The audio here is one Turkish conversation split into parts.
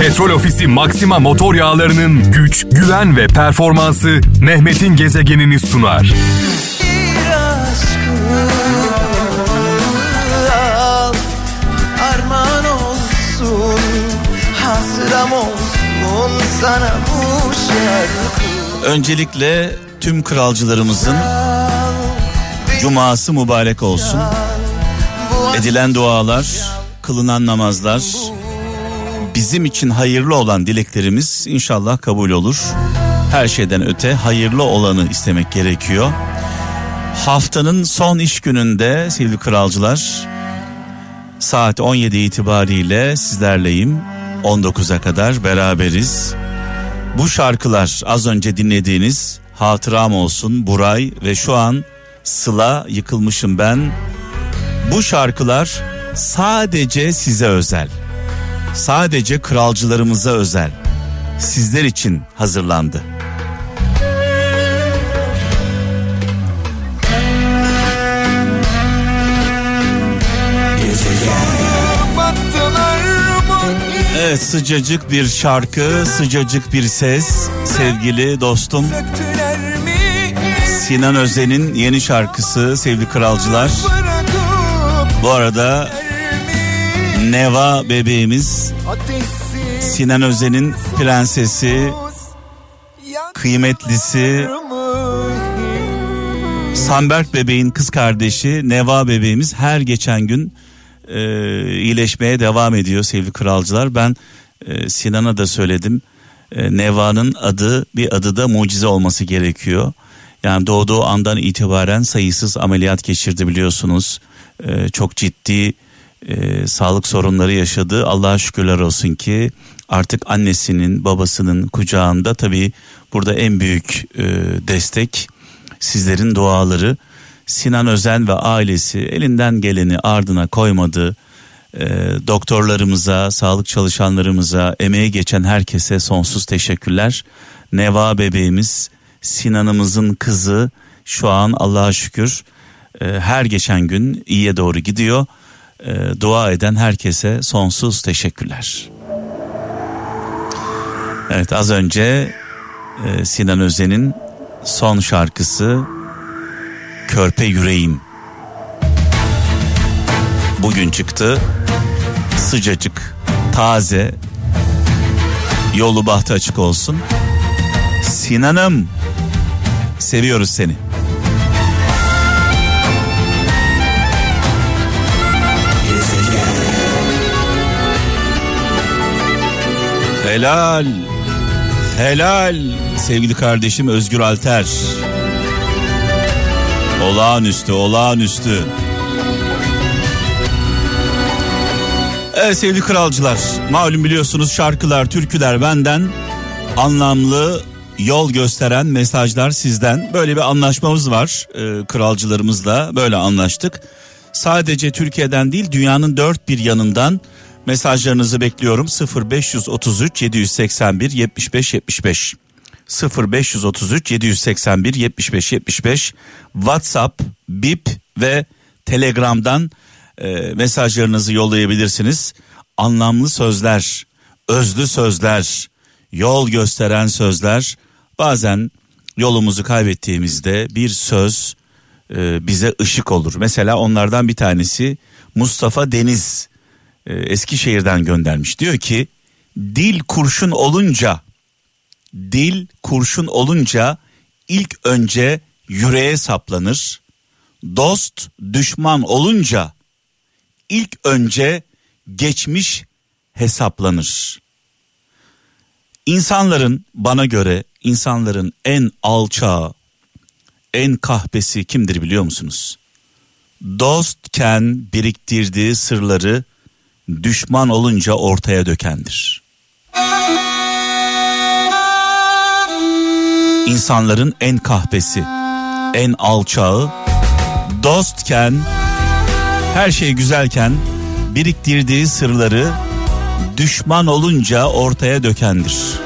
Petrol Ofisi Maxima motor yağlarının güç, güven ve performansı Mehmet'in gezegenini sunar. Bir aşkı al, armağan olsun, hatıram olsun sana bu şarkı. Öncelikle tüm kralcılarımızın cuması mübarek olsun. Edilen dualar, kılınan namazlar, bizim için hayırlı olan dileklerimiz inşallah kabul olur. Her şeyden öte hayırlı olanı istemek gerekiyor. Haftanın son iş gününde sevgili kralcılar saat 17 itibariyle sizlerleyim. 19'a kadar beraberiz. Bu şarkılar az önce dinlediğiniz Hatıram olsun Buray ve şu an Sıla yıkılmışım ben. Bu şarkılar sadece size özel. Sadece kralcılarımıza özel. Sizler için hazırlandı. Evet sıcacık bir şarkı, sıcacık bir ses. Sevgili dostum Sinan Özen'in yeni şarkısı sevgili kralcılar. Bu arada Neva bebeğimiz Sinan Özen'in prensesi, kıymetlisi Samberk bebeğin kız kardeşi Neva bebeğimiz her geçen gün e, iyileşmeye devam ediyor sevgili kralcılar. Ben e, Sinan'a da söyledim. E, Neva'nın adı bir adı da mucize olması gerekiyor. Yani doğduğu andan itibaren sayısız ameliyat geçirdi biliyorsunuz. E, çok ciddi e, sağlık sorunları yaşadı. Allah'a şükürler olsun ki artık annesinin babasının kucağında tabii burada en büyük e, destek sizlerin duaları. Sinan Özen ve ailesi elinden geleni ardına koymadı. E, doktorlarımıza, sağlık çalışanlarımıza, emeği geçen herkese sonsuz teşekkürler. Neva bebeğimiz, Sinan'ımızın kızı şu an Allah'a şükür e, her geçen gün iyiye doğru gidiyor. E, dua eden herkese sonsuz teşekkürler. Evet az önce e, Sinan Özen'in son şarkısı Körpe Yüreğim. Bugün çıktı. Sıcacık, taze. Yolu bahtı açık olsun. Sinan'ım seviyoruz seni. Helal. Helal sevgili kardeşim Özgür Alter. Olağanüstü, olağanüstü. Evet sevgili kralcılar, malum biliyorsunuz şarkılar, türküler benden anlamlı yol gösteren mesajlar sizden. Böyle bir anlaşmamız var e, kralcılarımızla böyle anlaştık. Sadece Türkiye'den değil dünyanın dört bir yanından mesajlarınızı bekliyorum. 0533 781 75 75 0533 781 75 75 WhatsApp, Bip ve Telegram'dan e, mesajlarınızı yollayabilirsiniz. Anlamlı sözler, özlü sözler, yol gösteren sözler. Bazen yolumuzu kaybettiğimizde bir söz e, bize ışık olur. Mesela onlardan bir tanesi Mustafa Deniz e, Eskişehir'den göndermiş. Diyor ki dil kurşun olunca dil kurşun olunca ilk önce yüreğe saplanır. Dost düşman olunca ilk önce geçmiş hesaplanır. İnsanların bana göre insanların en alçağı, en kahpesi kimdir biliyor musunuz? Dostken biriktirdiği sırları düşman olunca ortaya dökendir. İnsanların en kahpesi, en alçağı, dostken, her şey güzelken biriktirdiği sırları düşman olunca ortaya dökendir.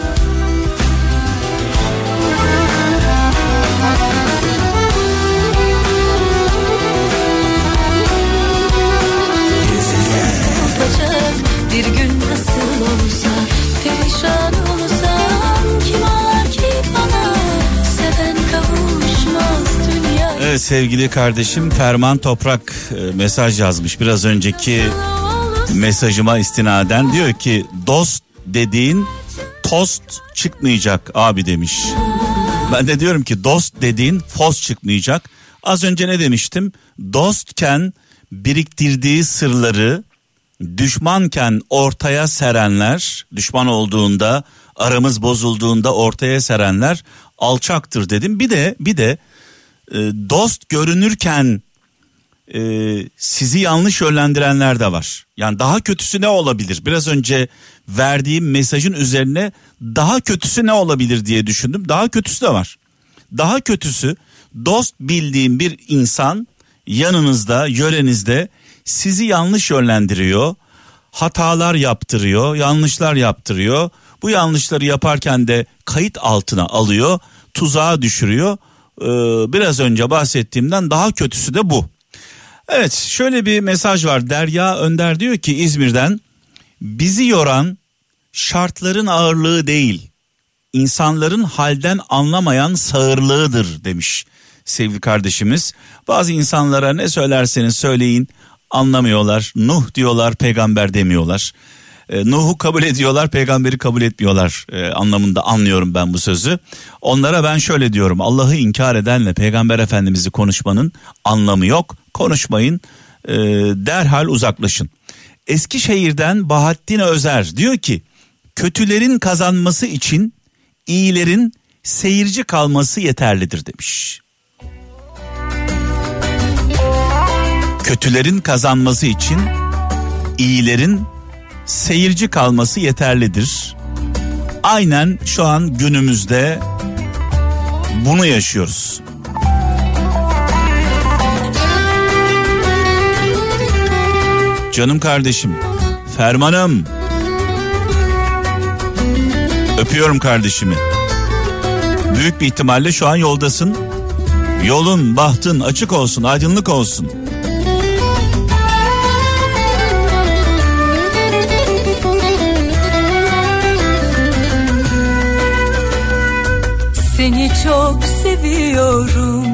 Sevgili kardeşim Ferman Toprak e, mesaj yazmış biraz önceki mesajıma istinaden diyor ki dost dediğin tost çıkmayacak abi demiş. Ben de diyorum ki dost dediğin fos çıkmayacak. Az önce ne demiştim? Dostken biriktirdiği sırları düşmanken ortaya serenler, düşman olduğunda, aramız bozulduğunda ortaya serenler alçaktır dedim. Bir de bir de e, dost görünürken e, sizi yanlış yönlendirenler de var. Yani daha kötüsü ne olabilir? Biraz önce verdiğim mesajın üzerine daha kötüsü ne olabilir diye düşündüm. Daha kötüsü de var. Daha kötüsü dost bildiğim bir insan yanınızda, yörenizde sizi yanlış yönlendiriyor. Hatalar yaptırıyor, yanlışlar yaptırıyor. Bu yanlışları yaparken de kayıt altına alıyor, tuzağa düşürüyor. Ee, biraz önce bahsettiğimden daha kötüsü de bu. Evet şöyle bir mesaj var Derya Önder diyor ki İzmir'den bizi yoran şartların ağırlığı değil insanların halden anlamayan sağırlığıdır demiş sevgili kardeşimiz. Bazı insanlara ne söylerseniz söyleyin anlamıyorlar. Nuh diyorlar peygamber demiyorlar. E, Nuh'u kabul ediyorlar peygamberi kabul etmiyorlar e, anlamında anlıyorum ben bu sözü. Onlara ben şöyle diyorum Allah'ı inkar edenle peygamber efendimizi konuşmanın anlamı yok. Konuşmayın e, derhal uzaklaşın. Eskişehir'den Bahattin Özer diyor ki kötülerin kazanması için iyilerin seyirci kalması yeterlidir demiş. Kötülerin kazanması için iyilerin seyirci kalması yeterlidir. Aynen şu an günümüzde bunu yaşıyoruz. Canım kardeşim, Fermanım. Öpüyorum kardeşimi. Büyük bir ihtimalle şu an yoldasın. Yolun, bahtın açık olsun, aydınlık olsun. Seni çok seviyorum.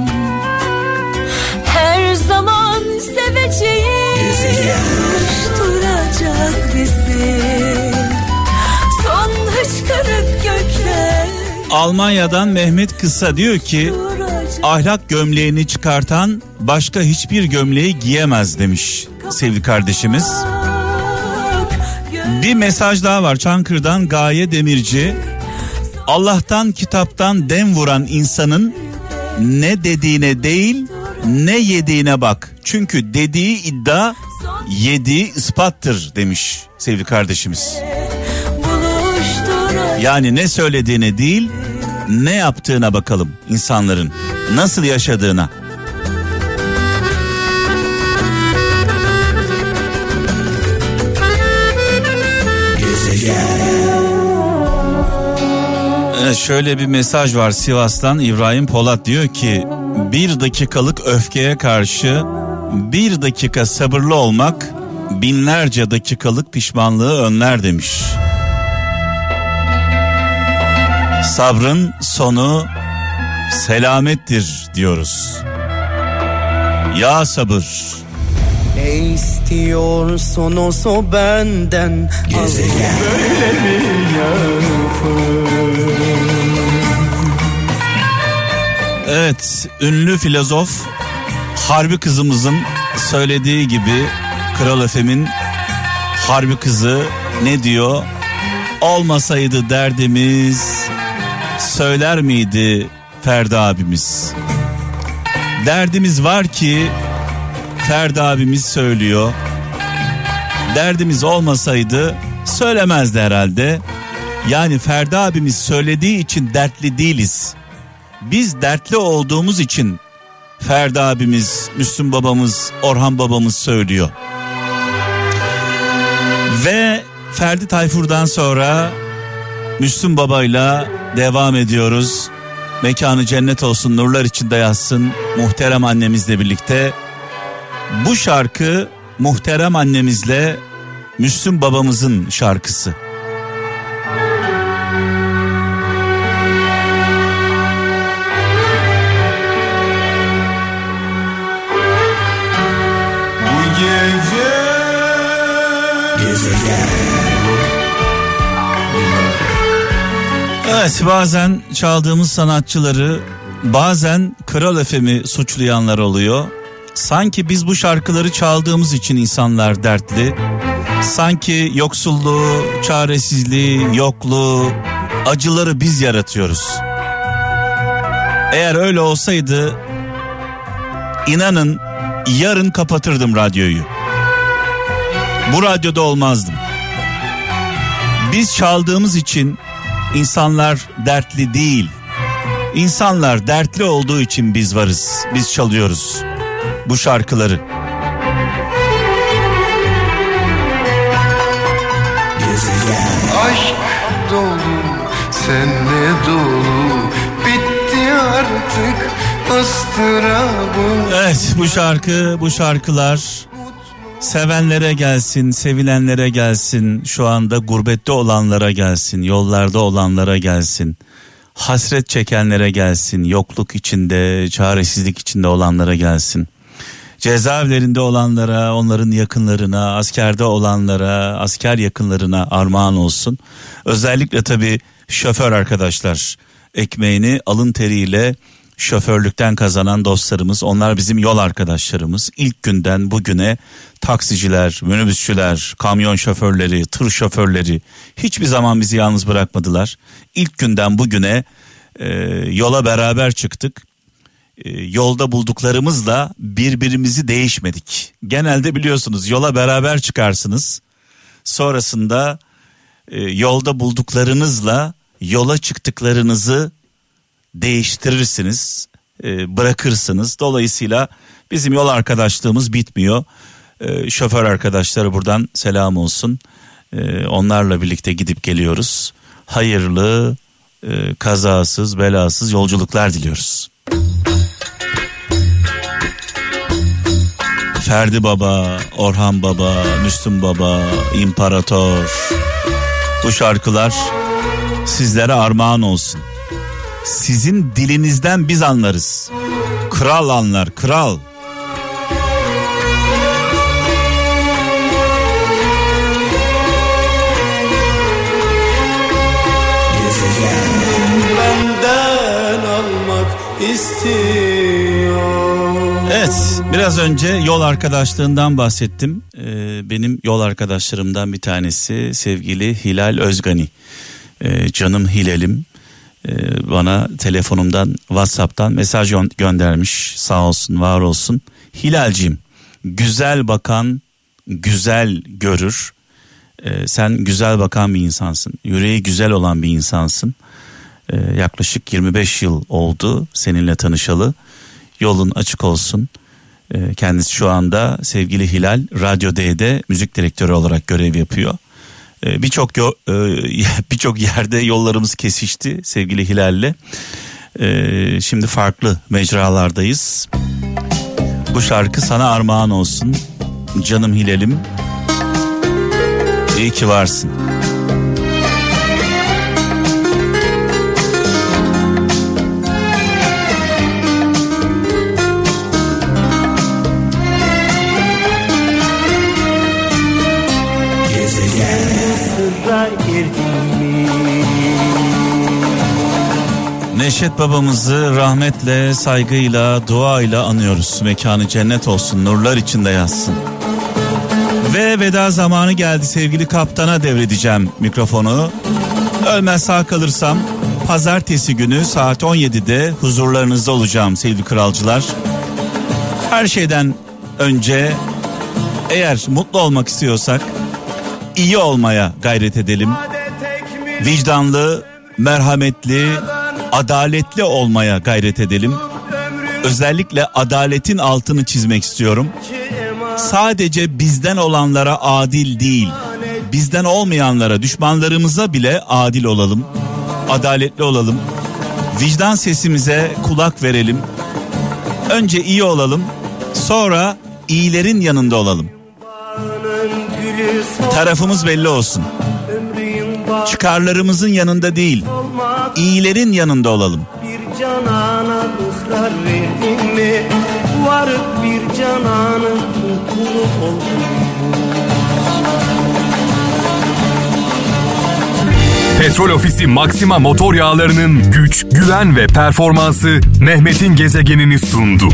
Her zaman seveceğim. Duracak bizi. Son hıçkırık gökler. Almanya'dan Mehmet Kısa diyor ki ahlak gömleğini çıkartan başka hiçbir gömleği giyemez demiş sevgili kardeşimiz. Bir mesaj daha var Çankırı'dan Gaye Demirci. Allah'tan kitaptan dem vuran insanın ne dediğine değil ne yediğine bak. Çünkü dediği iddia yediği ispattır demiş sevgili kardeşimiz. Yani ne söylediğine değil ne yaptığına bakalım insanların nasıl yaşadığına. Şöyle bir mesaj var Sivas'tan İbrahim Polat diyor ki bir dakikalık öfkeye karşı bir dakika sabırlı olmak binlerce dakikalık pişmanlığı önler demiş. Sabrın sonu selamettir diyoruz. Ya sabır. Ne istiyorsun o benden Gezegen Böyle mi Evet ünlü filozof Harbi kızımızın söylediği gibi Kral Efem'in Harbi kızı ne diyor? Olmasaydı derdimiz söyler miydi Ferdi abimiz? Derdimiz var ki Ferdi abimiz söylüyor. Derdimiz olmasaydı söylemezdi herhalde. Yani Ferdi abimiz söylediği için dertli değiliz. Biz dertli olduğumuz için Ferdi abimiz, Müslüm babamız, Orhan babamız söylüyor. Ve Ferdi Tayfur'dan sonra Müslüm babayla devam ediyoruz. Mekanı cennet olsun, nurlar içinde yatsın. Muhterem annemizle birlikte bu şarkı muhterem annemizle Müslüm babamızın şarkısı. Evet bazen çaldığımız sanatçıları bazen Kral FM'i suçlayanlar oluyor. Sanki biz bu şarkıları çaldığımız için insanlar dertli. Sanki yoksulluğu, çaresizliği, yokluğu, acıları biz yaratıyoruz. Eğer öyle olsaydı inanın yarın kapatırdım radyoyu. Bu radyoda olmazdım. Biz çaldığımız için insanlar dertli değil. İnsanlar dertli olduğu için biz varız. Biz çalıyoruz bu şarkıları. Aşk dolu, senle dolu Bitti artık ıstırabım Evet bu şarkı bu şarkılar sevenlere gelsin, sevilenlere gelsin, şu anda gurbette olanlara gelsin, yollarda olanlara gelsin. Hasret çekenlere gelsin, yokluk içinde, çaresizlik içinde olanlara gelsin. Cezaevlerinde olanlara, onların yakınlarına, askerde olanlara, asker yakınlarına armağan olsun. Özellikle tabii şoför arkadaşlar ekmeğini alın teriyle şoförlükten kazanan dostlarımız. Onlar bizim yol arkadaşlarımız. İlk günden bugüne taksiciler minibüsçüler kamyon şoförleri tır şoförleri hiçbir zaman bizi yalnız bırakmadılar. İlk günden bugüne e, yola beraber çıktık. E, yolda bulduklarımızla birbirimizi değişmedik. Genelde biliyorsunuz yola beraber çıkarsınız. Sonrasında e, yolda bulduklarınızla yola çıktıklarınızı değiştirirsiniz, e, bırakırsınız. Dolayısıyla bizim yol arkadaşlığımız bitmiyor. E, şoför arkadaşları buradan selam olsun. E, onlarla birlikte gidip geliyoruz. Hayırlı, kazasız, belasız yolculuklar diliyoruz. Ferdi Baba, Orhan Baba, Müslüm Baba, İmparator. Bu şarkılar sizlere armağan olsun sizin dilinizden biz anlarız. Kral anlar, kral. Benden almak istiyor Evet, biraz önce yol arkadaşlığından bahsettim. Ee, benim yol arkadaşlarımdan bir tanesi sevgili Hilal Özgani. Ee, canım Hilal'im. Ee, bana telefonumdan WhatsApp'tan mesaj göndermiş sağ olsun var olsun. Hilal'cim güzel bakan güzel görür. Ee, sen güzel bakan bir insansın. Yüreği güzel olan bir insansın. Ee, yaklaşık 25 yıl oldu seninle tanışalı. Yolun açık olsun. kendisi şu anda sevgili Hilal Radyo D'de müzik direktörü olarak görev yapıyor. Ee, birçok e, birçok yerde yollarımız kesişti sevgili Hilal'le. Ee, şimdi farklı mecralardayız. Bu şarkı sana armağan olsun. Canım Hilal'im. İyi ki varsın. Neşet babamızı rahmetle, saygıyla, duayla anıyoruz. Mekanı cennet olsun, nurlar içinde yazsın. Ve veda zamanı geldi sevgili kaptana devredeceğim mikrofonu. Ölmez sağ kalırsam pazartesi günü saat 17'de huzurlarınızda olacağım sevgili kralcılar. Her şeyden önce eğer mutlu olmak istiyorsak iyi olmaya gayret edelim. Vicdanlı, merhametli, adaletli olmaya gayret edelim. Özellikle adaletin altını çizmek istiyorum. Sadece bizden olanlara adil değil, bizden olmayanlara, düşmanlarımıza bile adil olalım. Adaletli olalım. Vicdan sesimize kulak verelim. Önce iyi olalım, sonra iyilerin yanında olalım. Tarafımız belli olsun. Çıkarlarımızın yanında değil, iyilerin yanında olalım. Bir canana ısrar verdin mi? Varıp bir cananın kulu oldum. Kontrol Ofisi Maxima motor yağlarının güç, güven ve performansı Mehmet'in gezegenini sundu.